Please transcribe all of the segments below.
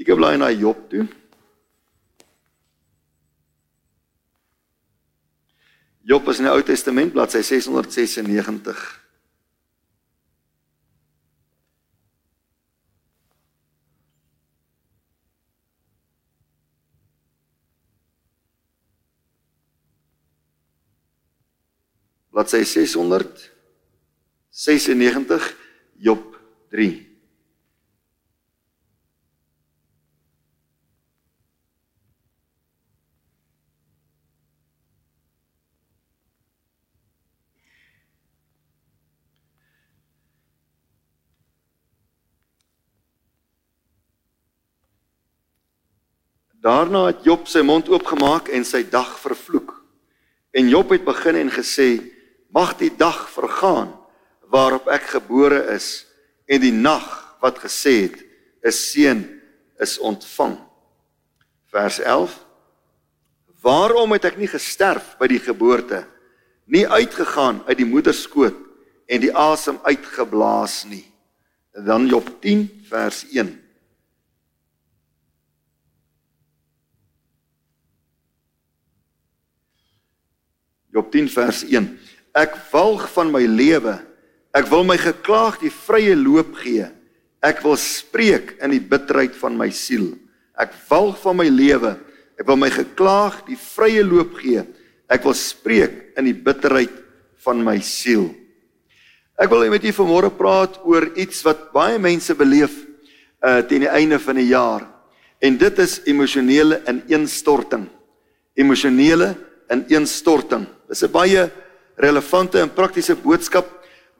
Ek bly na Job toe. Job is in die Ou Testament bladsy 696. Bladsy 696 Job 3 Daarna het Job sy mond oopgemaak en sy dag vervloek. En Job het begin en gesê: "Mag die dag vergaan waarop ek gebore is en die nag wat gesê het: 'n seun is ontvang." Vers 11: Waarom het ek nie gesterf by die geboorte, nie uitgegaan uit die moeder skoot en die asem uitgeblaas nie? En dan Job 10 vers 1 Job 10 vers 1. Ek walg van my lewe. Ek wil my geklaag die vrye loop gee. Ek wil spreek in die bitterheid van my siel. Ek walg van my lewe. Ek wil my geklaag die vrye loop gee. Ek wil spreek in die bitterheid van my siel. Ek wil met u vanmôre praat oor iets wat baie mense beleef uh teen die einde van die jaar. En dit is emosionele ineenstorting. Emosionele ineenstorting. Dis 'n baie relevante en praktiese boodskap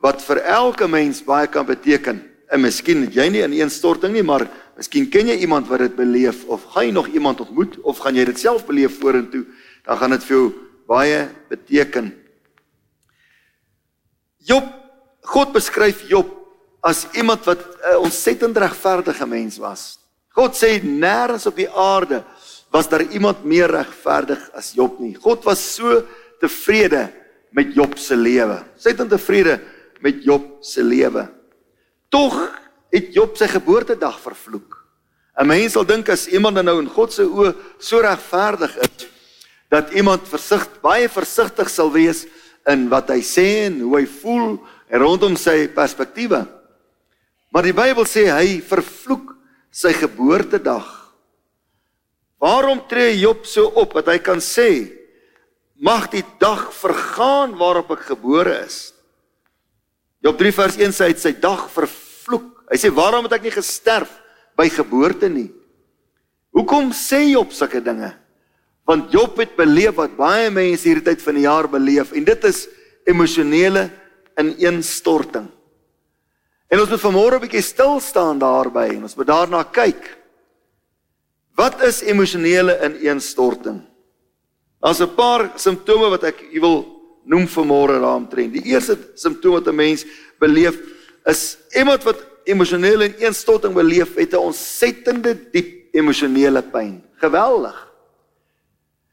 wat vir elke mens baie kan beteken. En miskien het jy nie in een storting nie, maar miskien ken jy iemand wat dit beleef of gaan jy nog iemand ontmoet of gaan jy dit self beleef vorentoe, dan gaan dit vir jou baie beteken. Job God beskryf Job as iemand wat 'n ontsettend regverdige mens was. God sê nêrens op die aarde was daar iemand meer regverdig as Job nie. God was so tevrede met Job se lewe. Sy het tevrede met Job se lewe. Tog het Job sy geboortedag vervloek. 'n Mens sal dink as iemand nou in God se oë so regverdig is dat iemand versigtig baie versigtig sal wees in wat hy sê en hoe hy voel rondom sy perspektiewe. Maar die Bybel sê hy vervloek sy geboortedag. Waarom tree Job so op dat hy kan sê mag die dag vergaan waarop ek gebore is. Job 3 vers 1 sê hy het sy dag vervloek. Hy sê waarom het ek nie gesterf by geboorte nie? Hoekom sê Job sulke dinge? Want Job het beleef wat baie mense hierdie tyd van die jaar beleef en dit is emosionele ineenstorting. En ons moet vanmôre 'n bietjie stil staan daarby en ons moet daarna kyk. Wat is emosionele ineenstorting? Daar's 'n paar simptome wat ek wil noem vanmôre daaromtrent. Die eerste simptoom wat 'n mens beleef is iemand wat emosionele ineenstorting beleef het 'n ontsettende diep emosionele pyn. Geweldig.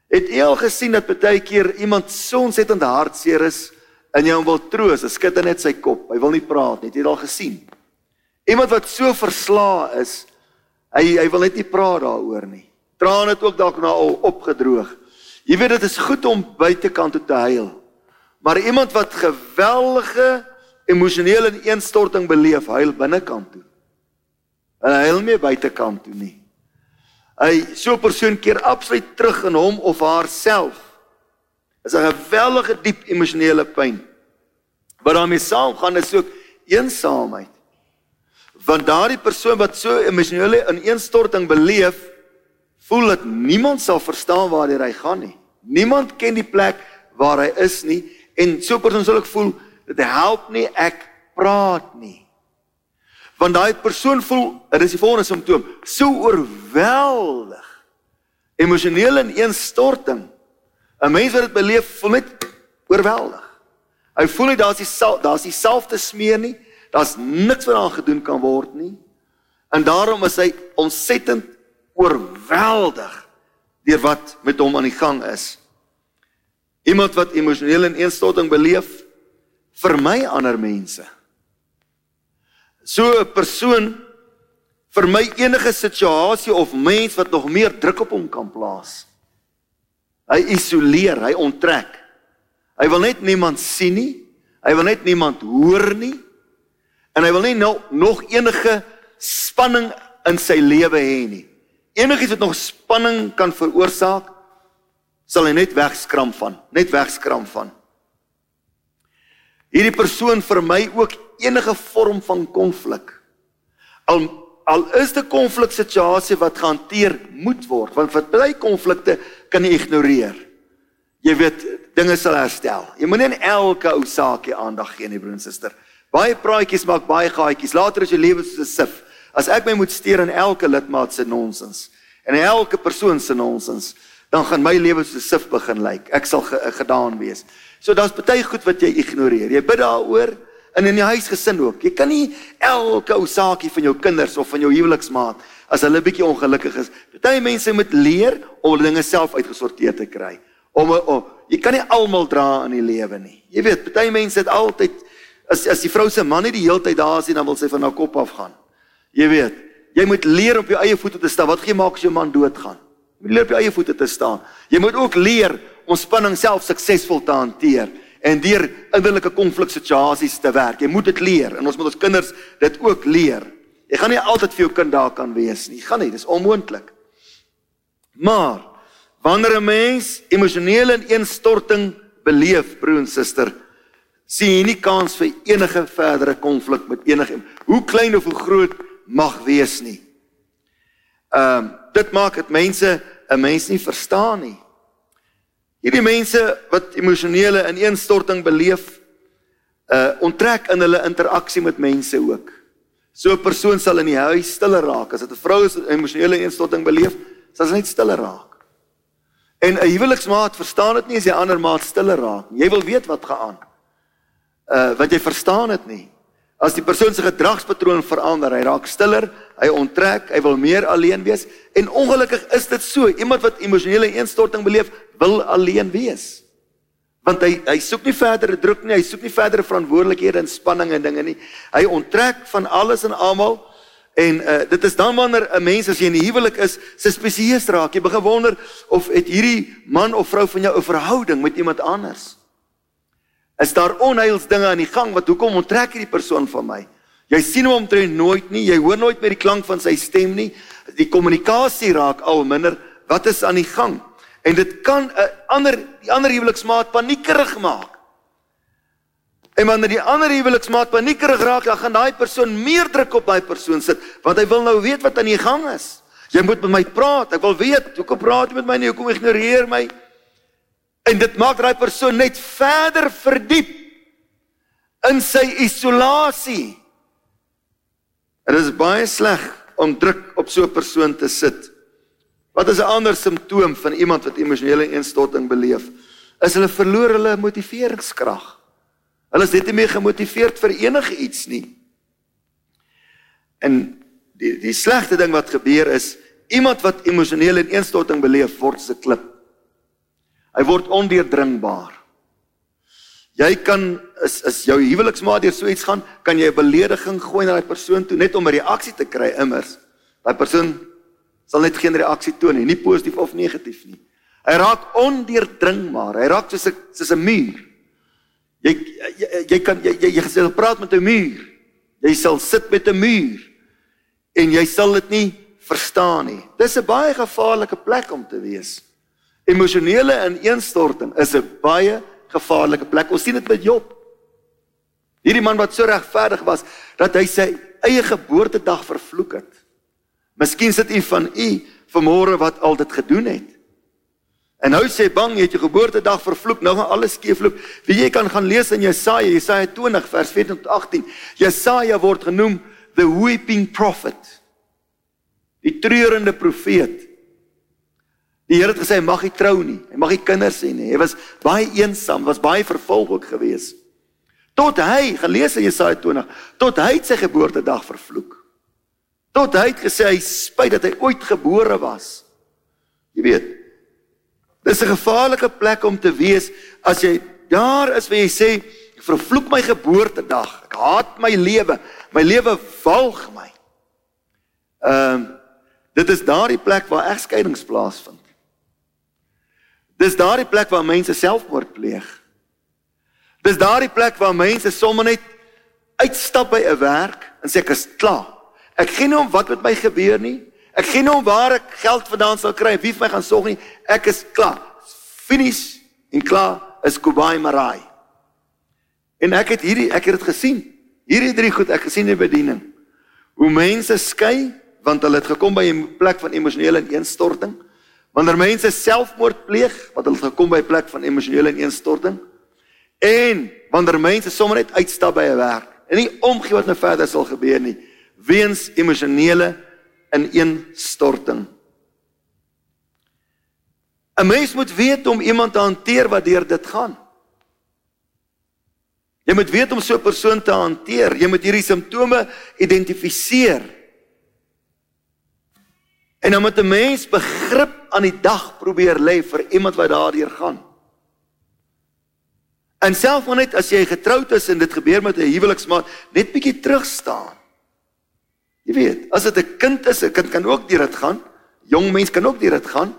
Het jy al gesien dat baie keer iemand so ontsettend hartseer is en jy hom wil troos, hy skud net sy kop. Hy wil nie praat nie. Het jy dit al gesien? Iemand wat so verslaa is, hy hy wil net nie praat daaroor nie. Trane het ook dalk nou al opgedroog. Jy weet dit is goed om buitekant toe te huil. Maar iemand wat geweldige emosionele ineenstorting beleef, huil binnekant toe. En hy huil nie buitekant toe nie. Hy so 'n persoon keer absoluut terug in hom of haarself. Is 'n geweldige diep emosionele pyn. Wat daarmee saamgaan is ook eensaamheid. Want daardie persoon wat so emosionele ineenstorting beleef, voel dat niemand sal verstaan waar hy gaan nie. Niemand ken die plek waar hy is nie en so persoon sal ek voel dit help nie ek praat nie. Want daai persoon voel, dit is die volgende simptoom, so oorweldig. Emosionele ineenstorting. 'n Mens wat dit beleef, voel net oorweldig. Hy voel nie daar's die daar's dieselfde smeer nie. Daar's niks wat aan gedoen kan word nie. En daarom is hy ontsettend oorweldig deur wat met hom aan die gang is. Iemand wat emosionele ineenstorting beleef, vermy ander mense. So 'n persoon vermy enige situasie of mens wat nog meer druk op hom kan plaas. Hy isoleer, hy onttrek. Hy wil net niemand sien nie. Hy wil net niemand hoor nie. En hy wil nie nou nog enige spanning in sy lewe hê nie. Enigiets wat nog spanning kan veroorsaak, sal hy net wegskram van, net wegskram van. Hierdie persoon vermy ook enige vorm van konflik. Al al is dit 'n konfliksituasie wat gehanteer moet word, want vir baie konflikte kan jy ignoreer. Jy weet, dinge sal herstel. Jy moenie in elke ou saakie aandag gee nie, broer en suster. Baie praatjies maak baie gaatjies. Later as jou lewe soos 'n sif. As ek my moet steur in elke lidmaat se nonsens en in elke persoon se nonsens, dan gaan my lewe 'n sif begin lyk. Ek sal ge gedaan wees. So daar's baie goed wat jy ignoreer. Jy bid daaroor en in die huisgesin ook. Jy kan nie elke ou saakie van jou kinders of van jou huweliksmaat as hulle bietjie ongelukkig is. Party mense moet leer om dinge self uitgesorteer te kry. Om, om jy kan nie almal dra in die lewe nie. Jy weet, party mense het altyd as as die vrou se man nie die hele tyd daar is nie, dan wil sy van haar kop af gaan. Jy weet, jy moet leer op jou eie voete te staan. Wat gee maak as jou man doodgaan? Jy moet leer op jou eie voete te staan. Jy moet ook leer om spanning self suksesvol te hanteer en deur innerlike konfliksituasies te werk. Jy moet dit leer en ons moet ons kinders dit ook leer. Jy gaan nie altyd vir jou kind daar kan wees nie. Gaan nie, dis onmoontlik. Maar wanneer 'n mens emosionele ineenstorting beleef, broer en suster, sien jy nie kans vir enige verdere konflik met enige hoe klein of hoe groot mag wees nie. Ehm um, dit maak dit mense 'n mens nie verstaan nie. Hierdie mense wat emosionele ineenstorting beleef, uh onttrek in hulle interaksie met mense ook. So 'n persoon sal in die huis stiller raak. As dit 'n vrou is wat emosionele ineenstorting beleef, sal sy net stiller raak. En 'n huweliksmaat verstaan dit nie as die ander maat stiller raak. Jy wil weet wat gaan aan. Uh wat jy verstaan dit nie. As die persoon se gedragspatroon verander, hy raak stiller, hy onttrek, hy wil meer alleen wees en ongelukkig is dit so. Iemand wat emosionele ineenstorting beleef, wil alleen wees. Want hy hy soek nie verdere druk nie, hy soek nie verdere verantwoordelikhede en spanning en dinge nie. Hy onttrek van alles en almal en uh, dit is dan wanneer 'n mens as jy in 'n huwelik is, se spesieus raak. Jy begin wonder of het hierdie man of vrou van jou 'n verhouding met iemand anders? Is daar onheils dinge aan die gang wat hoekom onttrek hierdie persoon van my? Jy sien hom omtrent nooit nie, jy hoor nooit meer die klank van sy stem nie. Die kommunikasie raak al minder. Wat is aan die gang? En dit kan 'n ander die ander huweliksmaat paniekerig maak. En wanneer die ander huweliksmaat paniekerig raak, dan gaan daai persoon meer druk op daai persoon sit, want hy wil nou weet wat aan die gang is. Jy moet met my praat. Ek wil weet, hoekom praat jy met my nie? Hoekom ignoreer my? En dit maak daai persoon net verder verdiep in sy isolasie. Dit is baie sleg om druk op so 'n persoon te sit. Wat is 'n ander simptoom van iemand wat emosionele instorting beleef? Is hulle verloor hulle motiveringskrag. Hulle is net nie meer gemotiveerd vir enige iets nie. En die die slegste ding wat gebeur is iemand wat emosionele instorting beleef word se klip. Hy word ondeurdringbaar. Jy kan is is jou huweliksmaat deur so iets gaan, kan jy 'n belediging gooi na daai persoon toe net om 'n reaksie te kry immers. Daai persoon sal net geen reaksie toon nie, nie positief of negatief nie. Hy raak ondeurdringbaar. Hy raak soos 'n soos 'n muur. Jy jy, jy kan jy jy, jy gesê praat met 'n muur. Jy sal sit met 'n muur en jy sal dit nie verstaan nie. Dis 'n baie gevaarlike plek om te wees. Emosionele ineenstorting is 'n baie gevaarlike plek. Ons sien dit met Job. Hierdie man wat so regverdig was dat hy sy eie geboortedag vervloek het. Miskien sit u van u vanmôre wat al dit gedoen het. En nou sê bang jy het jou geboortedag vervloek, nou gaan alles skeefloop. Wie jy kan gaan lees in Jesaja, Jesaja 20 vers 14 tot 18. Jesaja word genoem the weeping prophet. Die treurende profeet. Die Here het gesê hy mag nie trou nie, hy mag nie kinders hê nie. Hy was baie eensaam, was baie vervolg ook geweest. Tot hy, gelees in Jesaja 20, tot hy sy geboortedag vervloek. Tot hy het gesê hy spyt dat hy ooit gebore was. Jy weet. Dis 'n gevaarlike plek om te wees as jy daar is waar jy sê ek vervloek my geboortedag. Ek haat my lewe. My lewe walg my. Ehm uh, dit is daardie plek waar egskeidings plaasvind. Dis daardie plek waar mense selfmoord pleeg. Dis daardie plek waar mense sommer net uitstap by 'n werk en sê ek is klaar. Ek gee nie om wat met my gebeur nie. Ek gee nie om waar ek geld vandaan sal kry, wie vir my gaan sorg nie. Ek is klaar. Finish en klaar is Kubai Marai. En ek het hierdie ek het dit gesien. Hierdie drie goed ek gesien in die bediening. Hoe mense skei want hulle het gekom by 'n plek van emosionele ineenstorting. Wanneer mense selfmoord pleeg, wat hulle gekom by 'n plek van emosionele ineenstorting. En wanneer mense sommer net uitstap by 'n werk en nie omgee wat nou verder sal gebeur nie, weens emosionele ineenstorting. 'n Mens moet weet om iemand te hanteer wat deur dit gaan. Jy moet weet om so 'n persoon te hanteer. Jy moet hierdie simptome identifiseer. En dan moet 'n mens begrip aan die dag probeer lê vir iemand wat daardeur gaan. En selfs net as jy getroud is en dit gebeur met 'n huweliksmaat, net bietjie terug staan. Jy weet, as dit 'n kind is, 'n kind kan ook deur dit gaan. Jong mens kan ook deur dit gaan.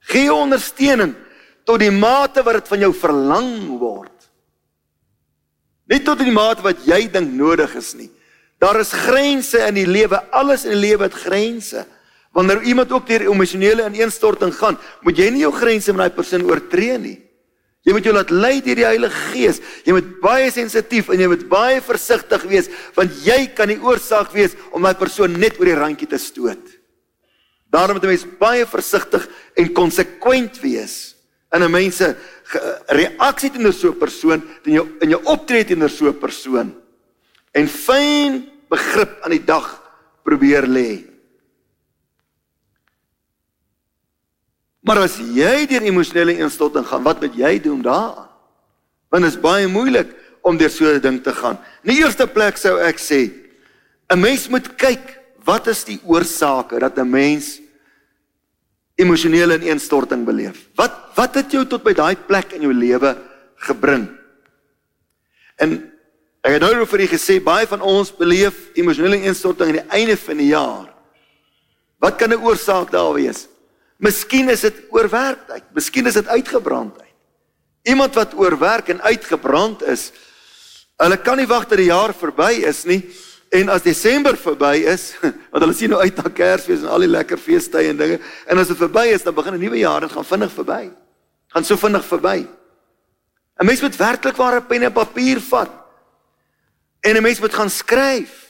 Gee ondersteuning tot die mate wat dit van jou verlang word. Nie tot die mate wat jy dink nodig is nie. Daar is grense in die lewe. Alles in die lewe het grense. Wanneer iemand ook deur emosionele ineenstorting gaan, moet jy nie jou grense met daai persoon oortree nie. Jy moet jou laat lei deur die Heilige Gees. Jy moet baie sensitief en jy moet baie versigtig wees want jy kan die oorsaak wees om daai persoon net oor die randjie te stoot. Daarom moet 'n mens baie versigtig en konsekwent wees in 'n mense reaksie teenoor so 'n persoon, in jou in jou optrede teenoor so 'n persoon. En fyn begrip aan die dag probeer lê. Maar as jy deur emosionele instorting gaan, wat moet jy doen daaraan? Want dit is baie moeilik om deur so 'n ding te gaan. In die eerste plek sou ek sê, 'n mens moet kyk wat is die oorsake dat 'n mens emosionele ineenstorting beleef. Wat wat het jou tot by daai plek in jou lewe gebring? En ek het nou vir u gesê baie van ons beleef emosionele ineenstorting aan die einde van die jaar. Wat kan 'n oorsaak daar wees? Miskien is dit oorwerkheid, miskien is dit uitgebrandheid. Iemand wat oorwerk en uitgebrand is, hulle kan nie wag dat die jaar verby is nie en as Desember verby is, want hulle sien nou uit na Kersfees en al die lekker feestydde en dinge, en as dit verby is, dan begin 'n nuwe jaar en gaan vinnig verby. Gaan so vinnig verby. 'n Mens moet werklik waar 'n pen en papier vat. En 'n mens moet gaan skryf.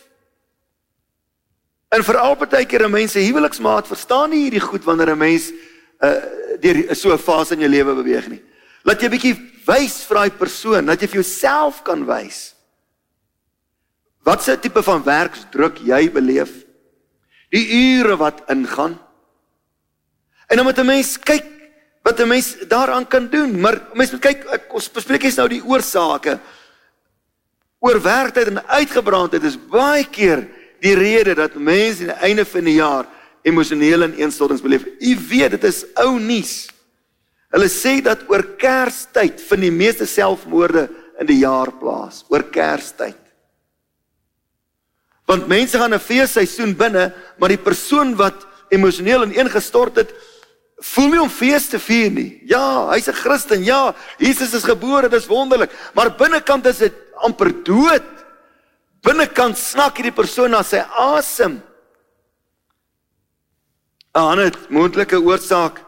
En veral baie keer 'n mens se huweliksmaat verstaan nie hierdie goed wanneer 'n mens uh deur so 'n fase in jou lewe beweeg nie. Laat jy bietjie wys vir daai persoon, dat jy vir jouself kan wys. Wat se tipe van werksdruk jy beleef? Die ure wat ingaan. En dan moet 'n mens kyk wat 'n mens daaraan kan doen, maar mens moet kyk ek, ons bespreek eens nou die oorsake. Oorwerkheid en uitgebrandheid is baie keer die rede dat mense aan die einde van die jaar emosionele ineenstortings beleef. U weet, dit is ou nuus. Hulle sê dat oor Kerstyd vind die meeste selfmoorde in die jaar plaas, oor Kerstyd. Want mense gaan 'n feesseisoen binne, maar die persoon wat emosioneel ineengestort het, voel nie om fees te vier nie. Ja, hy's 'n Christen. Ja, Jesus is gebore, dis wonderlik, maar binnekant is dit amper dood binnekant snak hierdie persoon na sy asem. 'n Ander moontlike oorsaak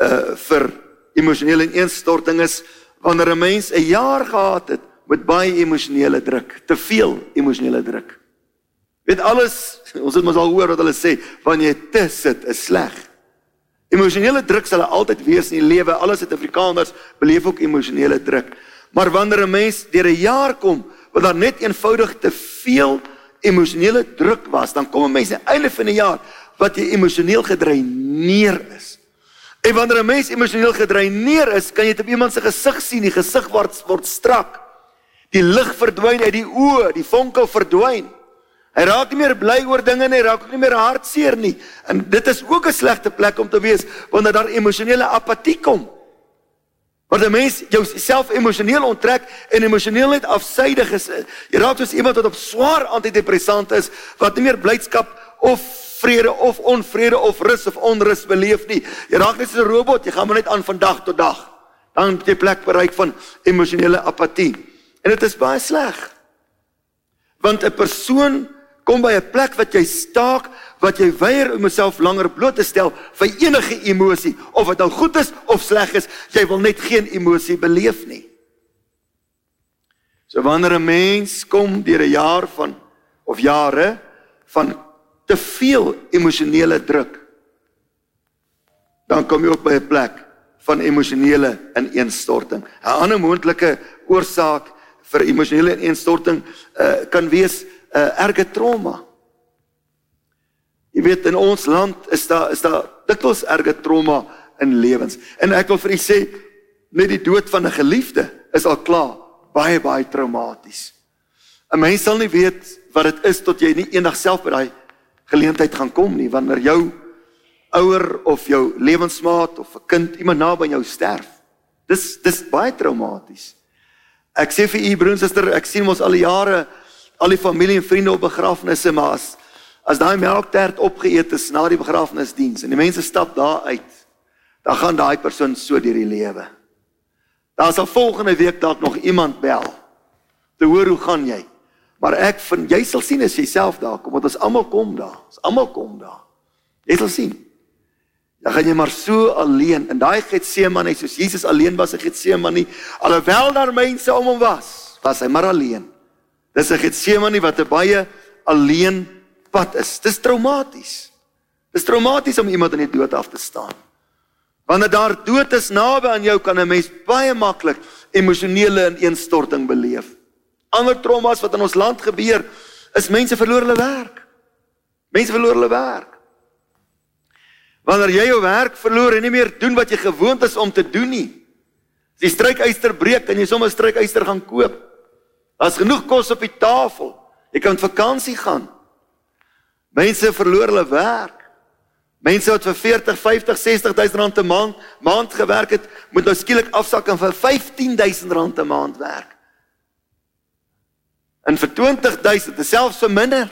uh vir emosionele ineenstorting is wanneer 'n mens 'n jaar gehad het met baie emosionele druk, te veel emosionele druk. Weet alles, ons het mos al hoor wat hulle sê, wanneer jy te sit is sleg. Emosionele druk sal altyd wees in die lewe. Alles het Afrikaners beleef ook emosionele druk. Maar wanneer 'n mens deur 'n jaar kom wat daar net eenvoudig te veel emosionele druk was, dan kom 'n mens aan die einde van die jaar wat jy emosioneel gedreineer is. En wanneer 'n mens emosioneel gedreineer is, kan jy dit op iemand se gesig sien, die gesig word word strak. Die lig verdwyn uit die oë, die vonke verdwyn. Hy raak nie meer bly oor dinge nie, raak ook nie meer hartseer nie. En dit is ook 'n slegte plek om te wees wanneer daar emosionele apatie kom. Want 'n mens jouself emosioneel onttrek en emosioneel net afsydig is. Jy raak soos iemand wat op swaar antidepressante is wat nie meer blydskap of vrede of onvrede of rus of onrus beleef nie. Jy raak net soos 'n robot, jy gaan maar net aan van dag tot dag. Dan het jy plek bereik van emosionele apatie. En dit is baie sleg. Want 'n persoon kom by 'n plek wat jy staak, wat jy weier om jouself langer bloot te stel vir enige emosie, of dit nou goed is of sleg is, jy wil net geen emosie beleef nie. So wanneer 'n mens kom deur 'n jaar van of jare van te veel emosionele druk, dan kom jy ook by 'n plek van emosionele ineenstorting. 'n Ander moontlike oorsaak vir emosionele ineenstorting uh, kan wees 'n uh, eh, erge trauma. Jy weet in ons land is daar is daar dikwels erge trauma in lewens. En ek wil vir u sê net die dood van 'n geliefde is al klaar baie baie traumaties. 'n Mens sal nie weet wat dit is tot jy nie eendag self by daai geleentheid gaan kom nie wanneer jou ouer of jou lewensmaat of 'n kind iemand naby jou sterf. Dis dis baie traumaties. Ek sê vir u broer en suster, ek sien mos al die jare al die familie en vriende op begrafnisse maar as, as daai melktert opgeëet is na die begrafnisdiens en die mense stap daar uit, dan gaan daai persoon so deur die lewe. Daar sal volgende week dalk nog iemand bel. Te hoor hoe gaan jy? Maar ek vind jy sal sien as jy self daar kom, want ons almal kom daar. Ons almal kom daar. Jy sal sien. Dan gaan jy maar so alleen in daai Getsemane, soos Jesus alleen was in Getsemane, alhoewel daar mense om hom was, was hy maar alleen. Dis 'n Getsemane wat 'n baie alleen pad is. Dis traumaties. Dis traumaties om iemand in die dood af te staan. Wanneer daar dood is naby aan jou kan 'n mens baie maklik emosionele ineenstorting beleef. Ander traumas wat in ons land gebeur is mense verloor hulle werk. Mense verloor hulle werk. Wanneer jy jou werk verloor en nie meer doen wat jy gewoond is om te doen nie. As die strykyster breek en jy sommer strykyster gaan koop. Daar's genoeg kos op die tafel. Jy kan vakansie gaan. Mense verloor hulle werk. Mense wat vir 40, 50, 60000 rand 'n maand maand gewerk het, moet nou skielik afsak en vir 15000 rand 'n maand werk. En vir 20000, selfs vir minder.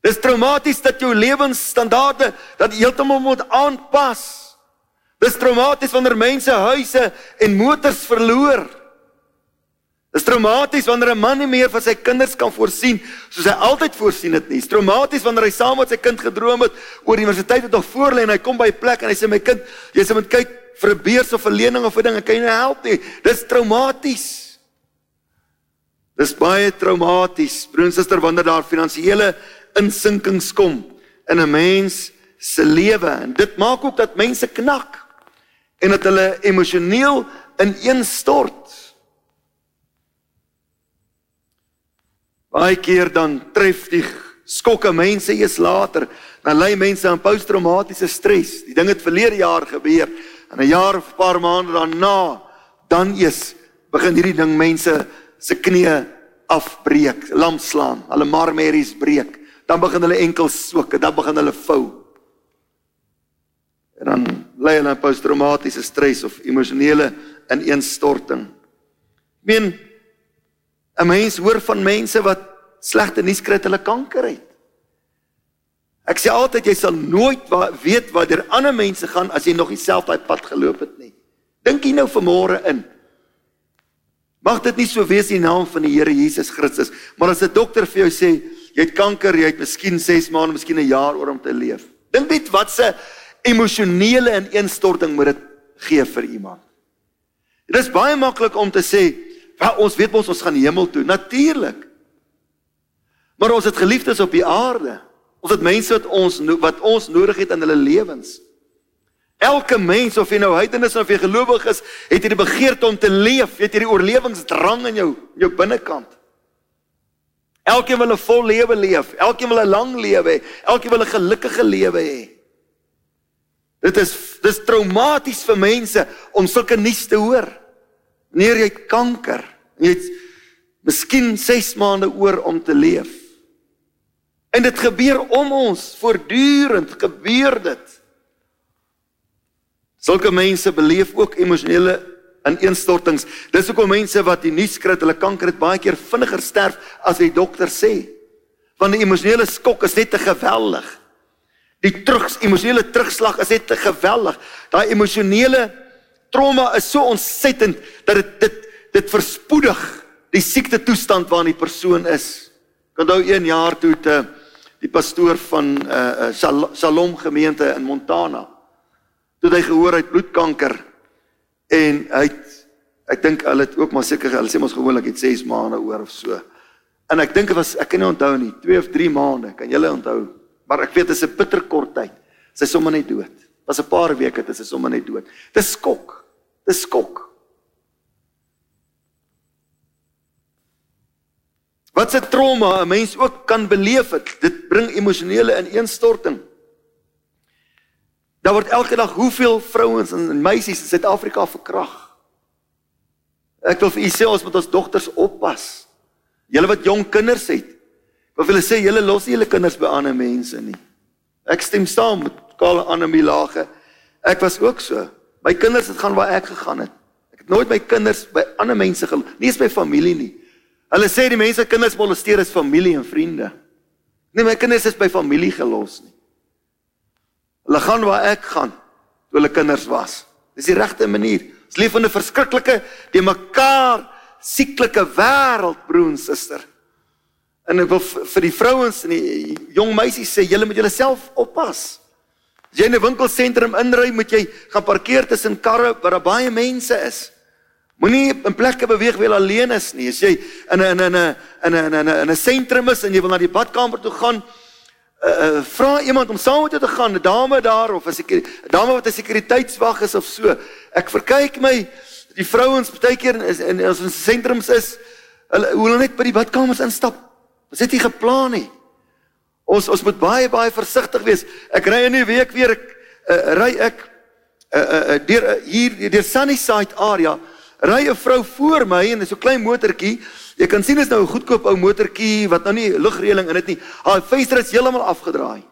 Dis traumaties dat jou lewensstandaarde dat heeltemal moet aanpas. Dis traumaties wanneer mense huise en motors verloor. Dis traumaties wanneer 'n man nie meer vir sy kinders kan voorsien soos hy altyd voorsien het nie. Dis traumaties wanneer hy saam met sy kind gedroom het oor die universiteit wat nog voor lê en hy kom by 'n plek en hy sê my kind, jy sê moet kyk vir 'n beurs of 'n lening of 'n ding, kan jy nie help nie. Dis traumaties. Dis baie traumaties, broer en suster, wanneer daar finansiële insinkings kom in 'n mens se lewe en dit maak ook dat mense knak en dat hulle emosioneel ineenstort. Baie keer dan tref die skokke mense eers later. Dan lei mense aan posttraumatiese stres. Die ding het verlede jaar gebeur en 'n jaar of 'n paar maande daarna dan eers begin hierdie ding mense se knieë afbreek, lam slaan, hulle marmeries breek. Dan begin hulle enkels swak, dan begin hulle vou. En dan lei hulle aan posttraumatiese stres of emosionele ineenstorting. Ek meen 'n mens hoor van mense wat slegte nuus kry dat hulle kanker het. Ek sê altyd jy sal nooit wa weet wat deur ander mense gaan as jy nog dieselfde pad geloop het nie. Dink jy nou vanmôre in? Mag dit nie so wees in die naam van die Here Jesus Christus, maar as 'n dokter vir jou sê jy het kanker, jy het miskien 6 maande, miskien 'n jaar oor om te leef. Dink net wat se emosionele ineenstorting moet dit gee vir iemand. Dit is baie maklik om te sê Ja, ons weet mos ons gaan hemel toe, natuurlik. Maar ons het geliefdes op die aarde. Ons het mense wat ons wat ons nodig het in hulle lewens. Elke mens of jy nou heidenis of jy gelowig is, het hierdie begeerte om te leef, het hierdie oorlewingsdrang in jou jou binnekant. Elkeen wil 'n vol lewe leef, elkeen wil 'n lang lewe hê, elkeen wil 'n gelukkige lewe hê. Dit is dis traumaties vir mense om sulke nuus te hoor. Wanneer jy kanker, jy het miskien 6 maande oor om te leef. En dit gebeur om ons, voortdurend gebeur dit. Sulke mense beleef ook emosionele ineenstortings. Dis hoekom mense wat die nuus kry dat hulle kanker het baie keer vinniger sterf as die dokter sê. van 'n emosionele skok is net te geweldig. Die terug emosionele terugslag is net te geweldig. Daai emosionele trauma is so ontsettend dat dit dit dit verspoedig die siekte toestand waarin die persoon is. Ek onthou een jaar toe te die pastoor van uh, Shalom gemeente in Montana. Toe hy gehoor hy het bloedkanker en hy het ek dink hulle het ook maar seker hulle sê ons gewoonlik het 6 maande oor of so. En ek dink dit was ek kan nie onthou nie, 2 of 3 maande, kan julle onthou? Maar ek weet dit is 'n bitter kort tyd. Sy sommer net dood. Was 'n paar weke dit is sommer net dood. Dis skok. Dis skok. Wat 'n trauma 'n mens ook kan beleef het, dit bring emosionele ineenstorting. Daar word elke dag hoeveel vrouens en meisies in Suid-Afrika verkrag. Ek wil vir u sê ons moet ons dogters oppas. Julle wat jong kinders het, wat wil sê julle los nie julle kinders by ander mense nie. Ek stem saam met Karl Annelie Lage. Ek was ook so. My kinders het gaan waar ek gegaan het. Ek het nooit my kinders by ander mense gelos, nie eens by familie nie. Hulle sê die mense kinders molesteer is familie en vriende. Nee, my kinders is by familie gelos nie. Hulle gaan waar ek gaan toe hulle kinders was. Dis die regte manier. Ons leef in 'n verskriklike, die mekaar sieklike wêreld, broer en suster. En ek wil vir die vrouens en die jong meisies sê, julle moet julleself oppas. As jy in 'n winkelsentrum inry, moet jy gaan parkeer tussen karre waar daar baie mense is. Moenie in plekke beweeg waar jy alleen is nie. As jy in 'n in 'n in 'n in 'n in 'n sentrum is en jy wil na die badkamer toe gaan, uh, uh vra iemand om saam met jou te gaan, 'n dame daar of 'n dame wat 'n sekuriteitswag is of so. Ek verkyk my die vrouens baie keer in in ons sentrums is hulle hoe hulle net by die badkamers instap. Ons het nie geplan nie. Ons ons moet baie baie versigtig wees. Ek ry in die week weer ek uh, ry ek uh, uh, deur uh, hier deur Sunnyside area ry 'n vrou voor my en dis so 'n klein motortjie. Jy kan sien is nou 'n goedkoop ou motortjie wat nou nie lugreëling in dit nie. Haar venster is heeltemal afgedraai.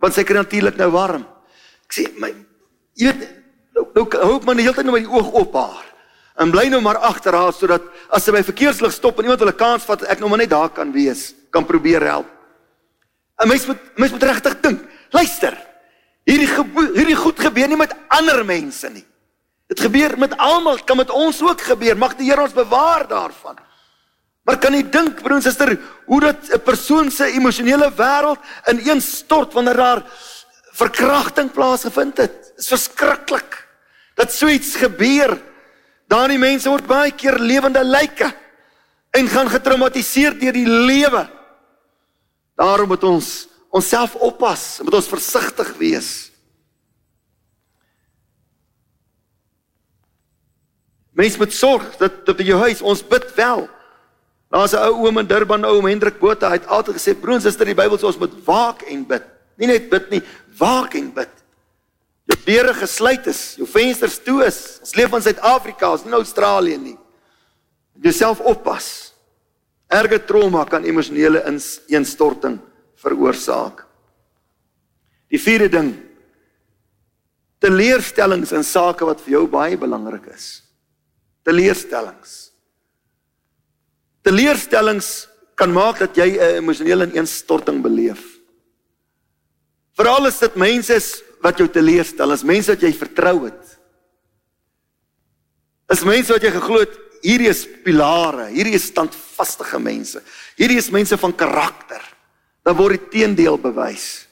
Want sy kry natuurlik nou warm. Ek sê my jy weet nou nou hou man die hele tyd nou met die oog op haar. En bly nou maar agter haar sodat as sy by verkeerslig stop en iemand wil 'n kans vat, ek nou maar net daar kan wees, kan probeer help. 'n Mens moet mens moet regtig dink. Luister. Hierdie hierdie goed gebeur nie met ander mense nie. Dit gebeur met almal, kan met ons ook gebeur. Mag die Here ons bewaar daarvan. Maar kan jy dink, broer en suster, hoe dat 'n persoon se emosionele wêreld ineenstort wanneer daar verkrachting plaasgevind het? Dit is verskriklik. Dat so iets gebeur. Daardie mense word baie keer lewende lyke en gaan getraumatiseer deur die lewe. Daarom moet ons onsself oppas, moet ons versigtig wees. Mens moet sorg dat dat jou huis ons bid wel. Daar's 'n ou oom in Durban, ou Hendrik Botha, hy het altyd gesê broers en susters, die Bybel sê ons moet waak en bid. Nie net bid nie, waak en bid. Jou deure gesluit is, jou vensters toe is. Ons leef in Suid-Afrika, ons nie Australië nie. Jouself oppas. Erge trauma kan emosionele ineenstorting veroorsaak. Die vierde ding teleurstellings in sake wat vir jou baie belangrik is teleurstellings. Teleurstellings kan maak dat jy 'n emosionele ineenstorting beleef. Veral as dit mense is wat jou teleurstel, as mense wat jy vertrou het. As mense wat jy geglo het hierdie is pilare, hierdie is standvaste mense. Hierdie is mense van karakter. Dan word die teendeel bewys.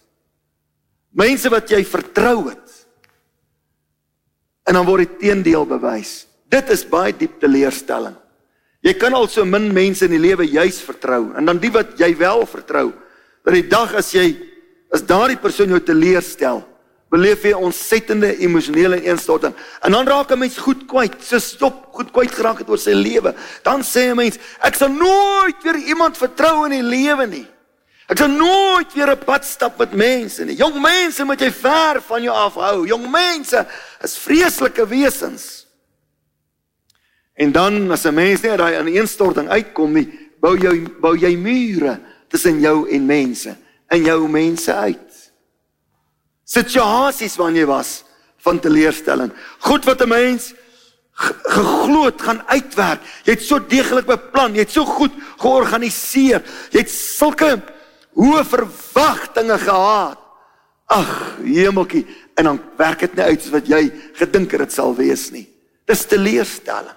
Mense wat jy vertrou het. En dan word die teendeel bewys. Dit is baie diep teleurstelling. Jy kan al so min mense in die lewe juis vertrou en dan die wat jy wel vertrou, dat die dag as jy as daardie persoon jou teleurstel, beleef jy ontsettende emosionele ineenstorting. En dan raak 'n mens goed kwyt, so stop goed kwyt geraak het oor sy lewe. Dan sê 'n mens, ek sal nooit weer iemand vertrou in die lewe nie. Ek sal nooit weer 'n pad stap met mense nie. Jong mense moet jy ver van jou afhou. Jong mense is vreeslike wesens. En dan as 'n mens net daai in ineenstorting uitkom nie, bou jy bou jy mure tussen jou en mense en jou mense uit. Situasies wanneer jy was van teleurstelling. Goed wat 'n mens geglo het gaan uitwerk. Jy het so deeglik beplan, jy het so goed georganiseer. Jy het sulke hoë verwagtinge gehad. Ag, hemeltjie, en dan werk dit nie uit soos wat jy gedink het dit sal wees nie. Dis teleurstelling.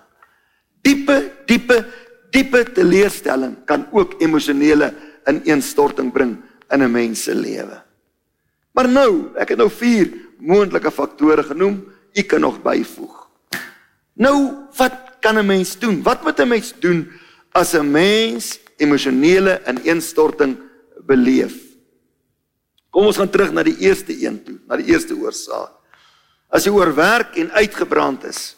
Diepe, diepe, diepe teleurstelling kan ook emosionele ineenstorting bring in 'n mens se lewe. Maar nou, ek het nou 4 moontlike faktore genoem, u kan nog byvoeg. Nou, wat kan 'n mens doen? Wat moet 'n mens doen as 'n mens emosionele ineenstorting beleef? Kom ons gaan terug na die eerste een toe, na die eerste oorsaak. As jy oorwerk en uitgebrand is,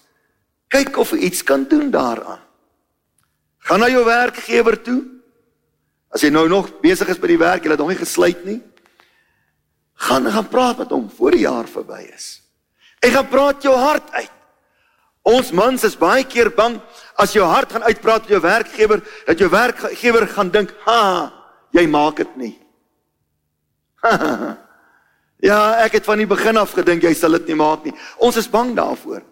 kyk of jy iets kan doen daaraan. Gaan na jou werkgewer toe. As jy nou nog besig is by die werk, jy het nog nie gesluit nie, gaan gaan praat met hom voor die jaar verby is. En gaan praat jou hart uit. Ons mans is baie keer bang as jou hart gaan uitpraat met jou werkgewer dat jou werkgewer gaan dink, "Ha, jy maak dit nie." ja, ek het van die begin af gedink jy sal dit nie maak nie. Ons is bang daarvoor.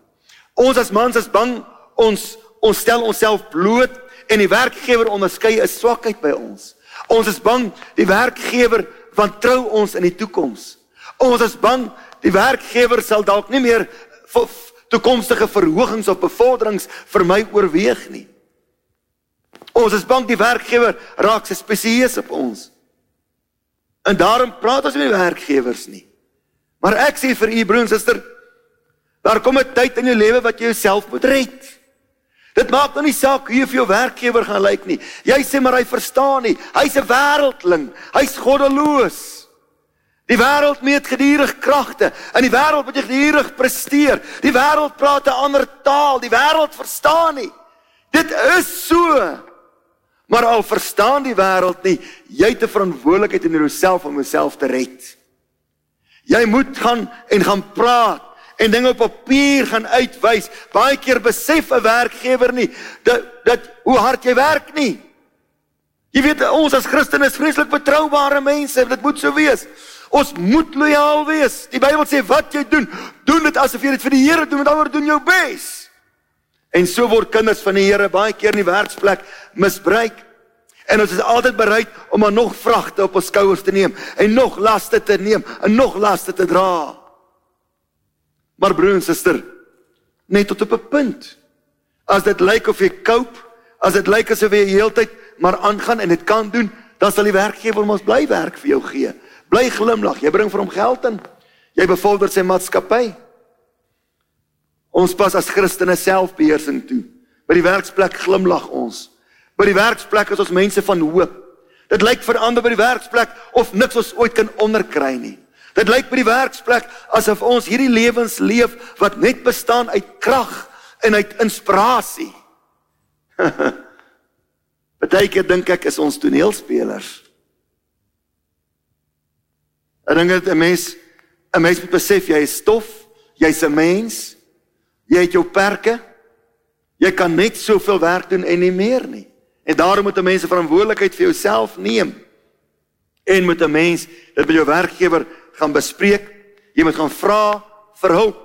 Ons as mans is bang ons ons stel onsself bloot en die werkgewer onderskei 'n swakheid by ons. Ons is bang die werkgewer wantrou ons in die toekoms. Ons is bang die werkgewer sal dalk nie meer toekomstige verhogings of bevorderings vir my oorweeg nie. Ons is bang die werkgewer raak se spesieus op ons. En daarom praat ons met die werkgewers nie. Maar ek sê vir u broer en suster, daar kom 'n tyd in jou lewe wat jy jouself moet red. Dit maak nou nie saak hoe jy vir jou werkgewer gaan lyk nie. Jy sê maar hy verstaan nie. Hy's 'n wêreldling. Hy's goddeloos. Die wêreld meet gedurig kragte. In die wêreld moet jy gedurig presteer. Die wêreld praat 'n ander taal. Die wêreld verstaan nie. Dit is so. Maar al verstaan die wêreld nie, jy het 'n verantwoordelikheid in jouself om jouself te red. Jy moet gaan en gaan praat en dinge op papier gaan uitwys. Baie keer besef 'n werkgewer nie dat dat hoe hard jy werk nie. Jy weet ons as Christene is vreeslik betroubare mense. Dit moet so wees. Ons moet lojaal wees. Die Bybel sê wat jy doen, doen dit asof jy dit vir die Here doen, want dan doen jou bes. En so word kinders van die Here baie keer in die werksplek misbruik. En ons is altyd bereid om aan nog vragte op ons skouers te neem en nog laste te neem en nog laste te dra. Maar broer en suster, net tot op 'n punt. As dit lyk of jy koop, as dit lyk asof jy heeltyd maar aangaan en dit kan doen, dan sal die werkgewer mos bly werk vir jou gee. Bly glimlag. Jy bring vir hom geld in. Jy bevorder sy maatskappy. Ons pas as Christene selfbeheersing toe. By die werksplek glimlag ons. By die werksplek is ons mense van hoop. Dit lyk vir ander by die werksplek of niks ons ooit kan onderkry nie. Dit lyk by die werksplek asof ons hierdie lewens leef wat net bestaan uit krag en uit inspirasie. Partykeer dink ek is ons toneelspelers. Ek dink dit 'n mens 'n mens moet besef jy is stof, jy's 'n mens. Jy het jou perke. Jy kan net soveel werk doen en nie meer nie. En daarom moet 'n mens 'n verantwoordelikheid vir jouself neem. En moet 'n mens dit by jou werkgewer gaan bespreek. Jy moet gaan vra vir hulp.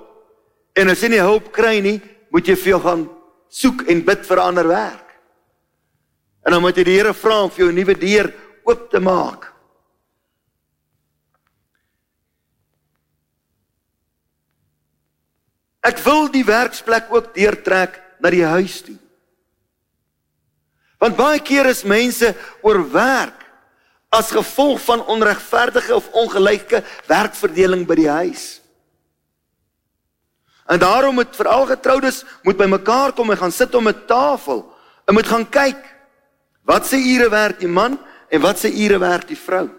En as jy nie hulp kry nie, moet jy vir jou gaan soek en bid vir ander werk. En dan moet jy die Here vra om vir jou 'n nuwe deur oop te maak. Ek wil die werksplek ook deurtrek na die huis toe. Want baie keer is mense oorwerk as gevolg van onregverdige of ongelyke werkverdeling by die huis. En daarom moet veral getroudes moet bymekaar kom en gaan sit om 'n tafel en moet gaan kyk wat se ure werk die man en wat se ure werk die vrou.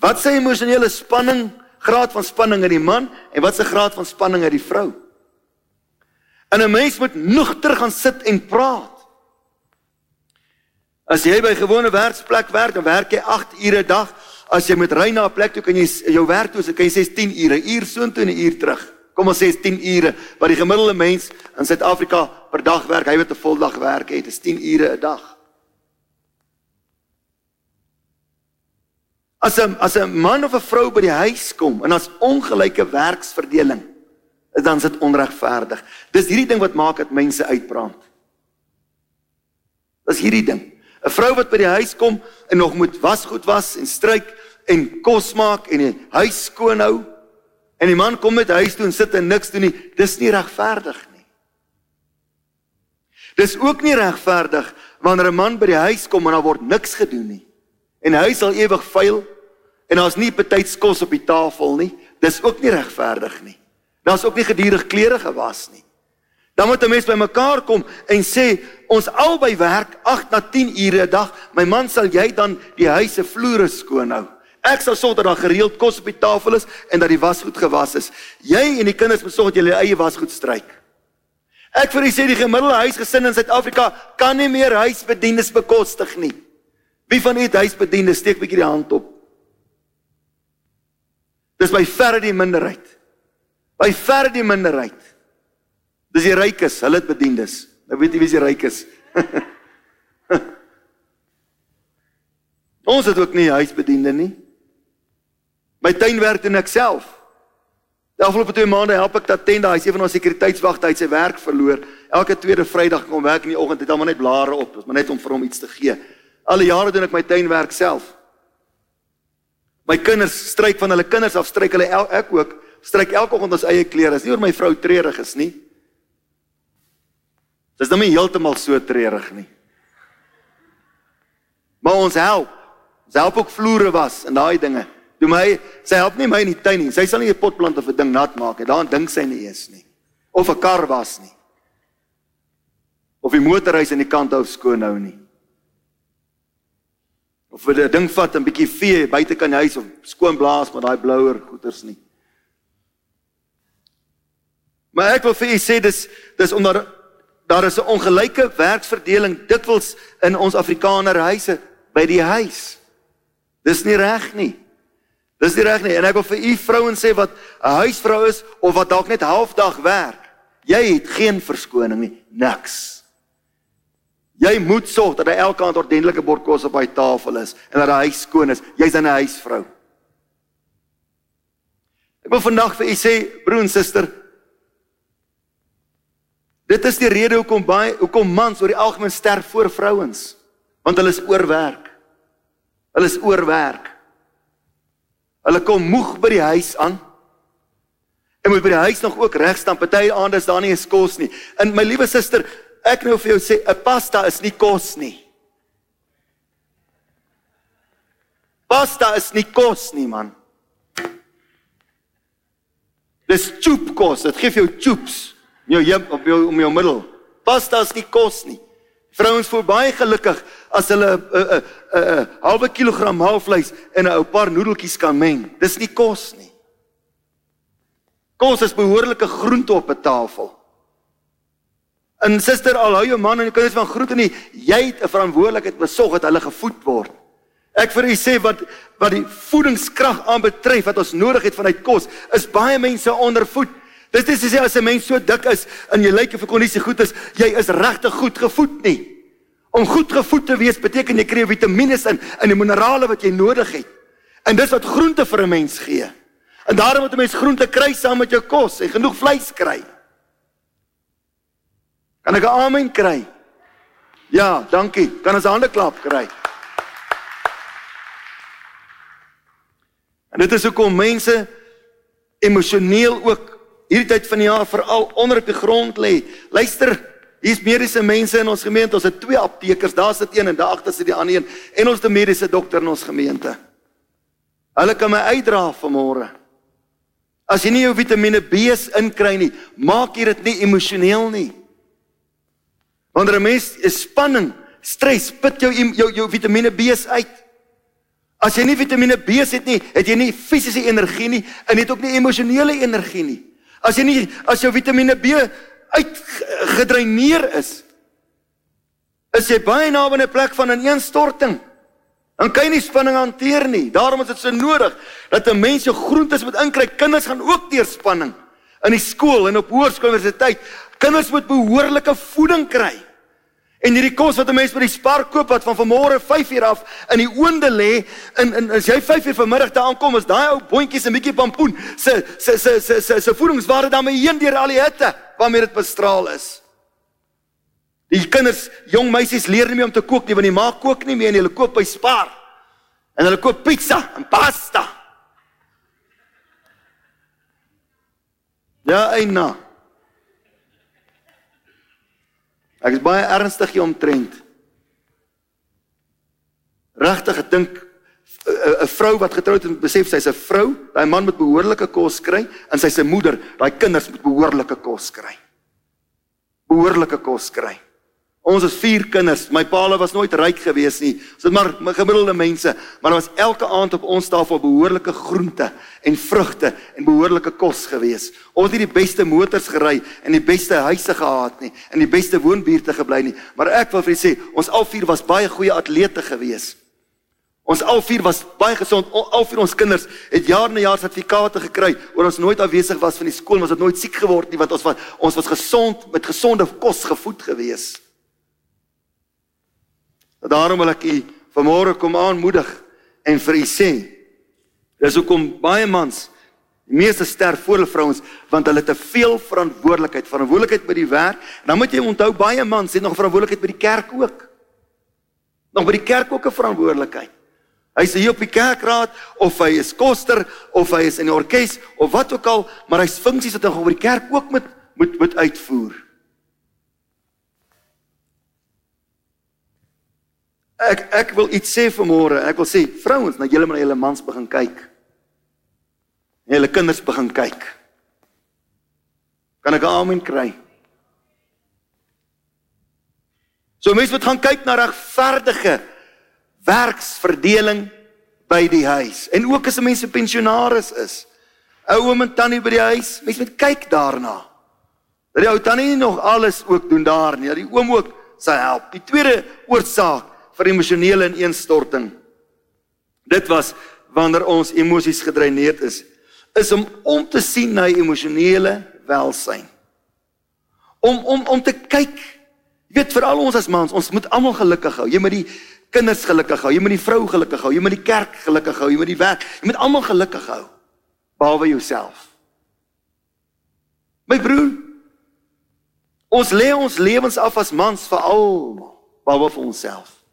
Wat se emosionele spanning graad van spanning in die man en wat se graad van spanning in die vrou. En 'n mens moet nugter gaan sit en praat. As jy by 'n gewone werksplek werk, dan werk jy 8 ure 'n dag. As jy moet ry na 'n plek toe, kan jy jou werk toe, so kan jy sê 10 ure, uur soontoe en 'n uur terug. Kom ons sê 10 ure, wat die gemiddelde mens in Suid-Afrika per dag werk, hy wat 'n voldag werk het, is 10 ure 'n dag. As 'n as 'n man of 'n vrou by die huis kom en as ongelyke werksverdeling dan is dit onregverdig. Dis hierdie ding wat maak dat mense uitbrand. Dis hierdie ding. 'n Vrou wat by die huis kom en nog moet wasgoed was en stryk en kos maak en die huis skoon hou en die man kom met huis toe en sit en niks doen nie. Dis nie regverdig nie. Dis ook nie regverdig wanneer 'n man by die huis kom en daar word niks gedoen nie. En hy sal ewig vuil en daar's nie betyds kos op die tafel nie. Dis ook nie regverdig nie. Daar's ook nie gedurig klere gewas nie. Dan moet 'n mens by mekaar kom en sê ons albei werk 8 na 10 ure 'n dag. My man sal jy dan die huis se vloere skoon hou. Ek sal sorg dat daar gereeld kos op die tafel is en dat die wasgoed gewas is. Jy en die kinders moet sorg dat julle eie wasgoed stryk. Ek vir u sê die gemiddelde huisgesin in Suid-Afrika kan nie meer huisbedienis bekostig nie. Wie van u het huisbedienis steek 'n bietjie die hand op? Dis by verre die minderheid. By verre die minderheid. Dis die rykes, hulle het bediendes. Nou weet jy wie se ryk is. Ons het ook nie huisbediende nie. My tuin werk doen ek self. Die afgelope 2 maande help ek Tatenda, hy's een van ons sekuriteitswagte, hy het sy werk verloor. Elke tweede Vrydag kom werk in die oggend, het hom net blare op, maar net om vir hom iets te gee. Al die jare doen ek my tuinwerk self. My kinders stryk van hulle kinders af, stryk hulle el, ek ook, stryk elke oggend ons eie klere. Dis nie oor my vrou treurig is nie. Dis nou nie heeltemal so treurig nie. Maar ons help. Ons help ook vloere was en daai dinge. Doen my, sy help nie my in die tuin nie. Sy sal nie 'n potplant of 'n ding nat maak nie. Daarin dink sy nie eens nie. Of 'n kar was nie. Of die motorhuis aan die kant hou skoon hou nie of wil 'n ding vat en bietjie vee buite kan huis of skoon blaas met daai blouer goeters nie. Maar ek wil vir u sê dis dis onder daar is 'n ongelyke werksverdeling dikwels in ons Afrikaner huise by die huis. Dis nie reg nie. Dis nie reg nie en ek wil vir u vrouens sê wat 'n huisvrou is of wat dalk net halfdag werk. Jy het geen verskoning nie, niks. Jy moet sorg dat hy elke aand ordentlike bord kos op hy tafel is en dat hy skoon is. Jy's 'n huisvrou. Ek wil vandag vir u sê, broer en suster, dit is die rede hoekom baie hoekom mans oor die algemeen sterf voor vrouens, want hulle is oorwerk. Hulle is oorwerk. Hulle kom moeg by die huis aan. En moet by die huis nog ook reg staan. Party aande is daar nie eens kos nie. En my liewe suster, Ek nou vir jou sê 'n pasta is nie kos nie. Pasta is nie kos nie man. Dis choop kos. Dit gee vir jou choops jou heup op jou om jou middel. Pasta is nie kos nie. Vrouens voel baie gelukkig as hulle 'n 'n 'n 'n halwe kilogram maalvleis en 'n ou paar noedeltjies kan meng. Dis nie kos nie. Kos is behoorlike groente op 'n tafel. En suster, al hou jou man en jou kinders van groete nie, jy het 'n verantwoordelikheid om te sorg dat hulle gevoed word. Ek vir u sê wat wat die voedingskrag aanbetref wat ons nodig het vanuit kos, is baie mense ondervoed. Dis dis sê as 'n mens so dik is en jy lyk of 'n kondisie goed is, jy is regtig goed gevoed nie. Om goed gevoed te wees beteken jy kry vitamiene in en die minerale wat jy nodig het. En dis wat groente vir 'n mens gee. En daarom moet 'n mens groente kry saam met jou kos en genoeg vleis kry. Kan ek 'n amen kry? Ja, dankie. Kan ons hande klap kry? En dit is hoekom mense emosioneel ook hierdie tyd van die jaar veral onder op die grond lê. Luister, hier's mediese mense in ons gemeente. Ons het twee aptekers. Daar sit een en daar agter sit die ander een en ons het 'n mediese dokter in ons gemeente. Hulle kan my uitdra vanmôre. As jy nie jou Vitamiene B's inkry nie, maak jy dit nie emosioneel nie. Wanneer 'n mens is spanning, stres, put jou jou jou Vitamiene B's uit. As jy nie Vitamiene B's het nie, het jy nie fisiese energie nie en het ook nie emosionele energie nie. As jy nie as jou Vitamiene B uitgedreineer is, is jy baie naby 'n plek van ineenstorting. Dan kan jy nie spanning hanteer nie. Daarom is dit so nodig dat 'n mens jou groentes moet inkry. Kinders gaan ook deur spanning in die skool en op hoërskool universiteit. Kinders moet behoorlike voeding kry. En hierdie kos wat 'n mens by die Spar koop wat van vanmôre 5uur af in die oonde lê en en as jy 5uur vanmiddag daar aankom is daai ou boontjies 'n bietjie pampoen se se se se se se voedingswaarde daarmee heen deur al die hitte waarmee dit bestraal is. Die kinders, jong meisies leer nie meer om te kook nie want die ma kook nie meer en hulle koop by Spar. En hulle koop pizza en pasta. Ja, eina. Ek is baie ernstig hier omtrent. Regtig, ek dink 'n vrou wat getroud is moet besef sy's 'n vrou, daai man moet behoorlike kos kry en sy's 'n moeder, daai kinders moet behoorlike kos kry. Behoorlike kos kry. Ons het vier kinders. My paal was nooit ryk gewees nie. Ons het maar gemiddelde mense, maar daar was elke aand op ons tafel behoorlike groente en vrugte en behoorlike kos gewees. Ons het nie die beste motors gery en die beste huise gehad nie en die beste woonbuurte gebly nie, maar ek wil vir julle sê, ons al vier was baie goeie atlete gewees. Ons al vier was baie gesond. Al vier ons kinders het jaar na jaar sertifikate gekry oor ons nooit afwesig was van die skool, ons het nooit siek geword nie want ons was ons was gesond met gesonde kos gevoed gewees. Daarom wil ek u vanmôre kom aanmoedig en vir u sê dis hoekom baie mans die meeste sterf voor hulle vrouens want hulle het te veel verantwoordelikheid, verantwoordelikheid by die werk. En dan moet jy onthou baie mans het nog verantwoordelikheid by die kerk ook. Nog by die kerk ook 'n verantwoordelikheid. Hy is hier op die kerkraad of hy is koster of hy is in die orkes of wat ook al, maar hy's funksies wat hy oor die kerk ook moet moet moet uitvoer. Ek ek wil iets sê vanmôre. Ek wil sê vrouens, nou julle moet na julle mans begin kyk. En julle kinders begin kyk. Kan ek 'n amen kry? So mense moet gaan kyk na regverdige werksverdeling by die huis. En ook as 'n mens 'n pensionaris is, 'n oom en tannie by die huis, mense moet kyk daarna. Dat die ou tannie nie nog alles ook doen daar nie, dat die oom ook sy help. Die tweede oorsaak vir emosionele ineenstorting. Dit was wanneer ons emosies gedreineerd is, is om om te sien na emosionele welsyn. Om om om te kyk, jy weet veral ons as mans, ons moet almal gelukkig hou. Jy moet die kinders gelukkig hou, jy moet die vrou gelukkig hou, jy moet die kerk gelukkig hou, jy moet die werk, jy moet almal gelukkig hou behalwe jouself. My broer, ons lê ons lewens af as mans vir almal behalwe vir onsself.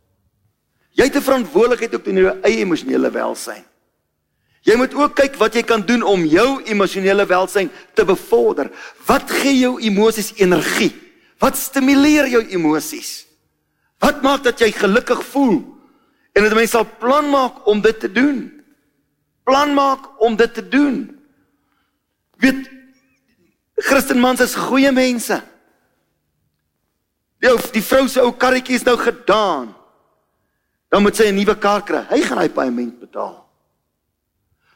Jy het 'n verantwoordelikheid op teenoor jou eie emosionele welsyn. Jy moet ook kyk wat jy kan doen om jou emosionele welsyn te bevorder. Wat gee jou emosies energie? Wat stimuleer jou emosies? Wat maak dat jy gelukkig voel? En dat mense sal plan maak om dit te doen. Plan maak om dit te doen. Weet Christenmans is goeie mense. Die die vrou se ou karretjie is nou gedaan dan moet sy 'n nuwe kar kry. Hy gaan hy paaiement betaal.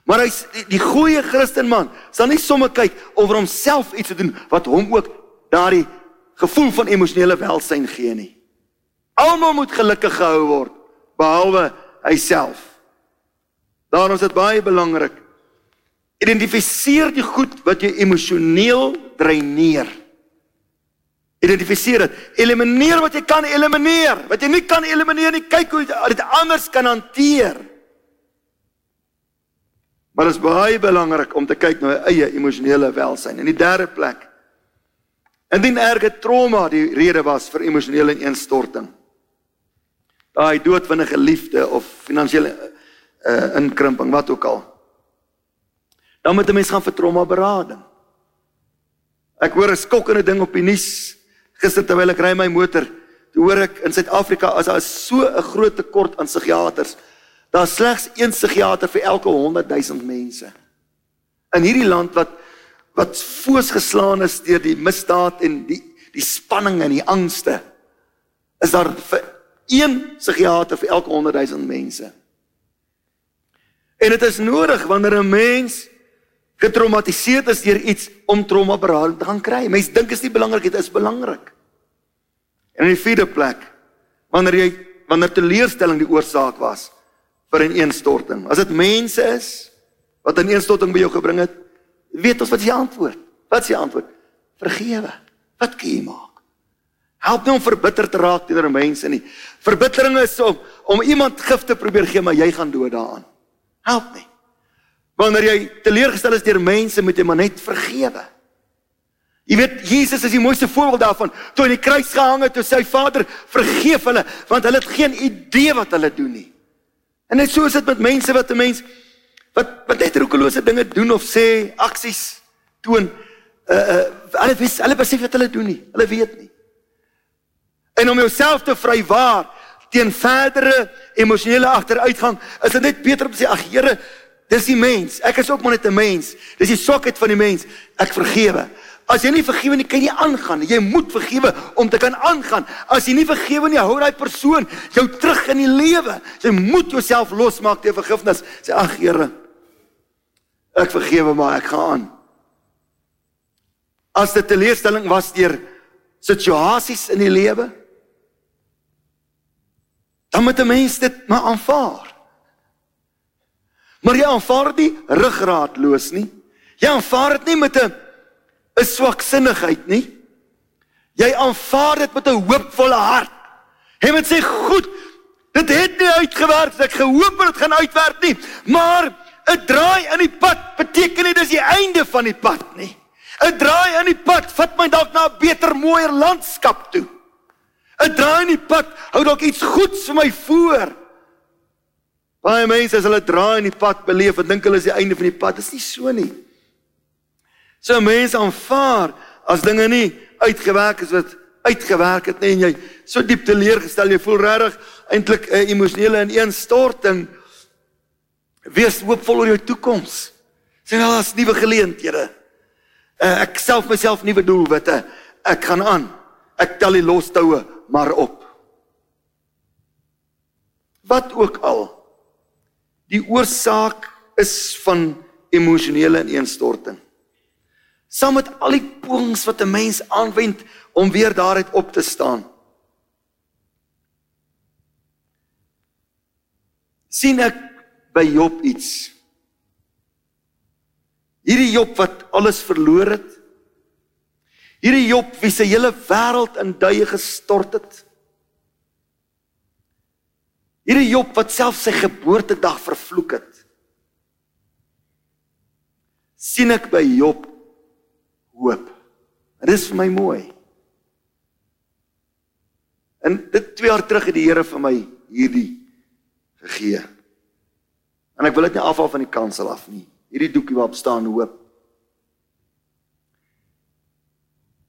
Maar hy die, die goeie Christenman sal nie sommer kyk of vir homself iets te doen wat hom ook daardie gevoel van emosionele welsyn gee nie. Almal moet gelukkig gehou word behalwe hy self. Daarom is dit baie belangrik. Identifiseer die goed wat jou emosioneel dreineer. Identifiseer dit. Elimineer wat jy kan elimineer. Wat jy nie kan elimineer nie, kyk hoe jy dit anders kan hanteer. Maar dit is baie belangrik om te kyk na jou eie emosionele welsyn. In die derde plek. Indien erge trauma die rede was vir emosionele ineenstorting. Daai dood van 'n geliefde of finansiële uh, inkrimping, wat ook al. Dan moet 'n mens gaan vir trauma berading. Ek hoor 'n skokkende ding op die nuus Gister terwyl ek ry my motor, toe hoor ek in Suid-Afrika as daar so 'n groot tekort aan psigiaters. Daar's slegs een psigiater vir elke 100 000 mense. In hierdie land wat wat foos geslaan is deur die misdaad en die die spanning en die angste, is daar vir een psigiater vir elke 100 000 mense. En dit is nodig wanneer 'n mens getraumatiseerd is deur iets om trauma berading te gaan kry. Mense dink is nie belangrik, dit is belangrik. En in die vierde plek, wanneer jy wanneer teleurstelling die oorsaak was vir 'n ineenstorting. As dit mense is wat 'n ineenstorting by jou gebring het, weet ons wat is die antwoord? Wat is die antwoord? Vergewe. Wat kan jy maak? Help nie om verbitter te raak teenoor mense nie. Verbittering is om om iemand gif te probeer gee, maar jy gaan dood daaraan. Help nie. Wanneer jy teleurgestel is deur mense, moet jy maar net vergewe. Jy weet Jesus is die mooiste voorbeeld daarvan. Toe hy aan die kruis gehang het, toe sy Vader vergeef hulle, want hulle het geen idee wat hulle doen nie. En net so is dit met mense wat 'n mens wat wat net roekelose dinge doen of sê, aksies toon. Uh uh hulle wys hulle besef wat hulle doen nie. Hulle weet nie. En om jouself te vrywaar teen verdere emosionele agteruitgang, is dit net beter om te sê ag Here, dis die mens. Ek is ook maar net 'n mens. Dis die swakheid van die mens. Ek vergewe. As jy nie vergewe nie, kan jy aangaan. Jy moet vergewe om te kan aangaan. As jy nie vergewe nie, hou daai persoon jou terug in die lewe. Jy moet jouself losmaak te vergifnis. Sê ag Here, ek vergewe maar ek gaan aan. As dit 'n teleurstelling was deur situasies in die lewe, dan moet 'n mens dit maar aanvaar. Maar jy aanvaar dit ruggraatloos nie. Jy aanvaar dit nie met 'n 'n swaksinnigheid nie. Jy aanvaar dit met 'n hoopvolle hart. Jy moet sê, "Goed, dit het nie uitgewerk ek gehoop dit gaan uitwerk nie, maar 'n draai in die pad beteken nie dis die einde van die pad nie. 'n Draai in die pad vat my dalk na 'n beter, mooier landskap toe." 'n draai in die pad hou dalk iets goeds vir my voor. Baie mense as hulle draai in die pad beleef, dink hulle is die einde van die pad. Dit is nie so nie. So mense aanvaar as dinge nie uitgewerk is wat uitgewerk het nie en jy so diep teleurgestel jy voel regtig eintlik 'n emosionele ineenstorting. Wees hoopvol oor jou toekoms. Sien al as nuwe geleenthede. Uh, ek self myself nuwe doelwitte. Ek gaan aan. Ek tel die lostoue maar op. Wat ook al die oorsaak is van emosionele ineenstorting. Saam met al die pogings wat 'n mens aanwend om weer daaruit op te staan. sien ek by Job iets. Hierdie Job wat alles verloor het, Hierdie Job wie se hele wêreld in duie gestort het. Hierdie Job wat self sy geboortedag vervloek het. sien ek by Job hoop. Dit is vir my mooi. En dit 2 jaar terug het die Here vir my hierdie gegee. En ek wil dit nie afhaal van die kansel af nie. Hierdie doekie waarop staan hoop.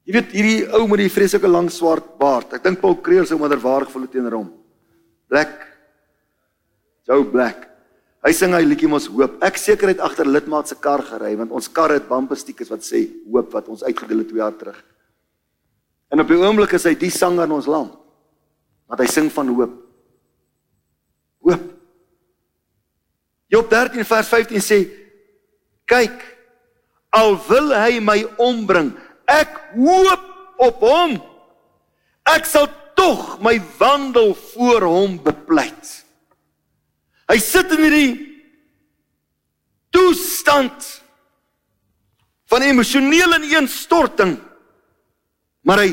Jy weet hierdie ou met die vreeslike lang swart baard. Ek dink Paul Creer sou wonderwaardig voel teenoor hom. Black. Joe Black. Hy sing hy liedjie mos hoop. Ek seker het agter lidmaat se kar gery want ons kar het bumper stickers wat sê hoop wat ons uitgedeel het 2 jaar terug. En op die oomblik is hy die sanger in ons land. Want hy sing van hoop. Hoop. Job 13 vers 15 sê kyk al wil hy my ombring Ek hoop op hom. Ek sal tog my wandel voor hom bepleit. Hy sit in hierdie toestand van emosionele ineenstorting. Maar hy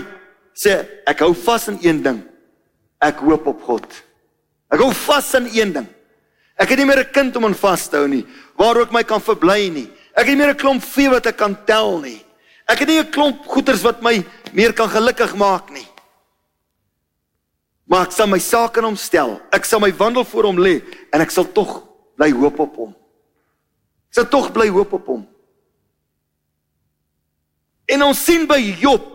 sê ek hou vas aan een ding. Ek hoop op God. Ek hou vas aan een ding. Ek het nie meer 'n kind om aan vas te hou nie, waar ook my kan verbly nie. Ek het nie meer 'n klomp vee wat ek kan tel nie. Ek het nie 'n klomp goeders wat my meer kan gelukkig maak nie. Maar ek sal my saak aan hom stel. Ek sal my wandel voor hom lê en ek sal tog bly hoop op hom. Ek sal tog bly hoop op hom. En ons sien by Job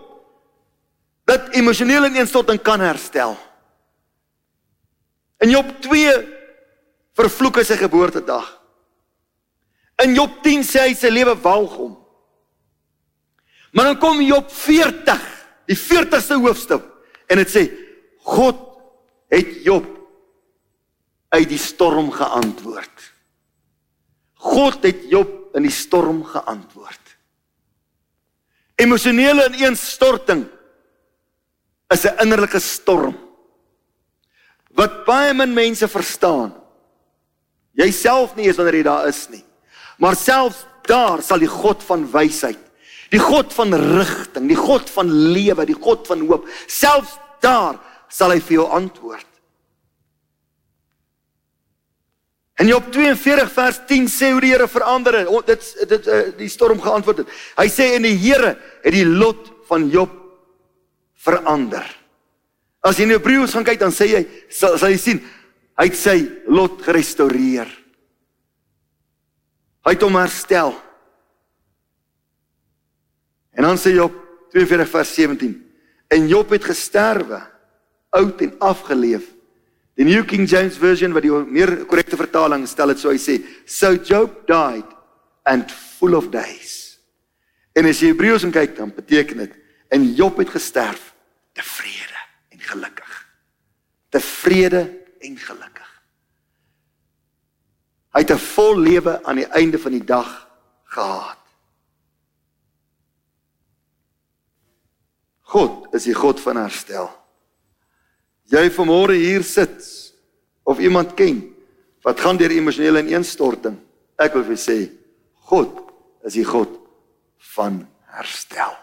dat emosionele ineenstorting kan herstel. In Job 2 vervloek hy sy geboortedag. In Job 10 sê hy sy lewe walg hom. Maar dan kom Job 40, die 40ste hoofstuk en dit sê God het Job uit die storm geantwoord. God het Job in die storm geantwoord. Emosionele ineenstorting is 'n innerlike storm wat baie min mense verstaan. Jouself nie eens wanneer jy daar is nie. Maar selfs daar sal die God van wysheid Die God van rigting, die God van lewe, die God van hoop. Selfs daar sal hy vir jou antwoord. En Job 42 vers 10 sê hoe die Here verander het. Dit dit uh, die storm geantwoord het. Hy sê en die Here het die lot van Job verander. As jy in Hebreëus gaan kyk dan sê hy sal, sal jy sien hy het sy lot gerestoreer. Hy het hom herstel. En dan sê Job 42 vers 17 en Job het gesterwe oud en afgeleef Die New King James Version wat die meer korrekte vertaling stel dit so hy sê so Job died and full of days. En as jy Hebreëus kyk dan beteken dit en Job het gesterf tevrede en gelukkig. Tevrede en gelukkig. Hy het 'n vol lewe aan die einde van die dag gehad. God is die God van herstel jy vanmôre hier sit of iemand ken wat gaan deur emosionele ineenstorting, ek wil vir sê God is die God van herstel.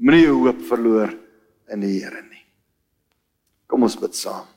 Moenie hoop verloor in die Here nie. Kom ons bid saam.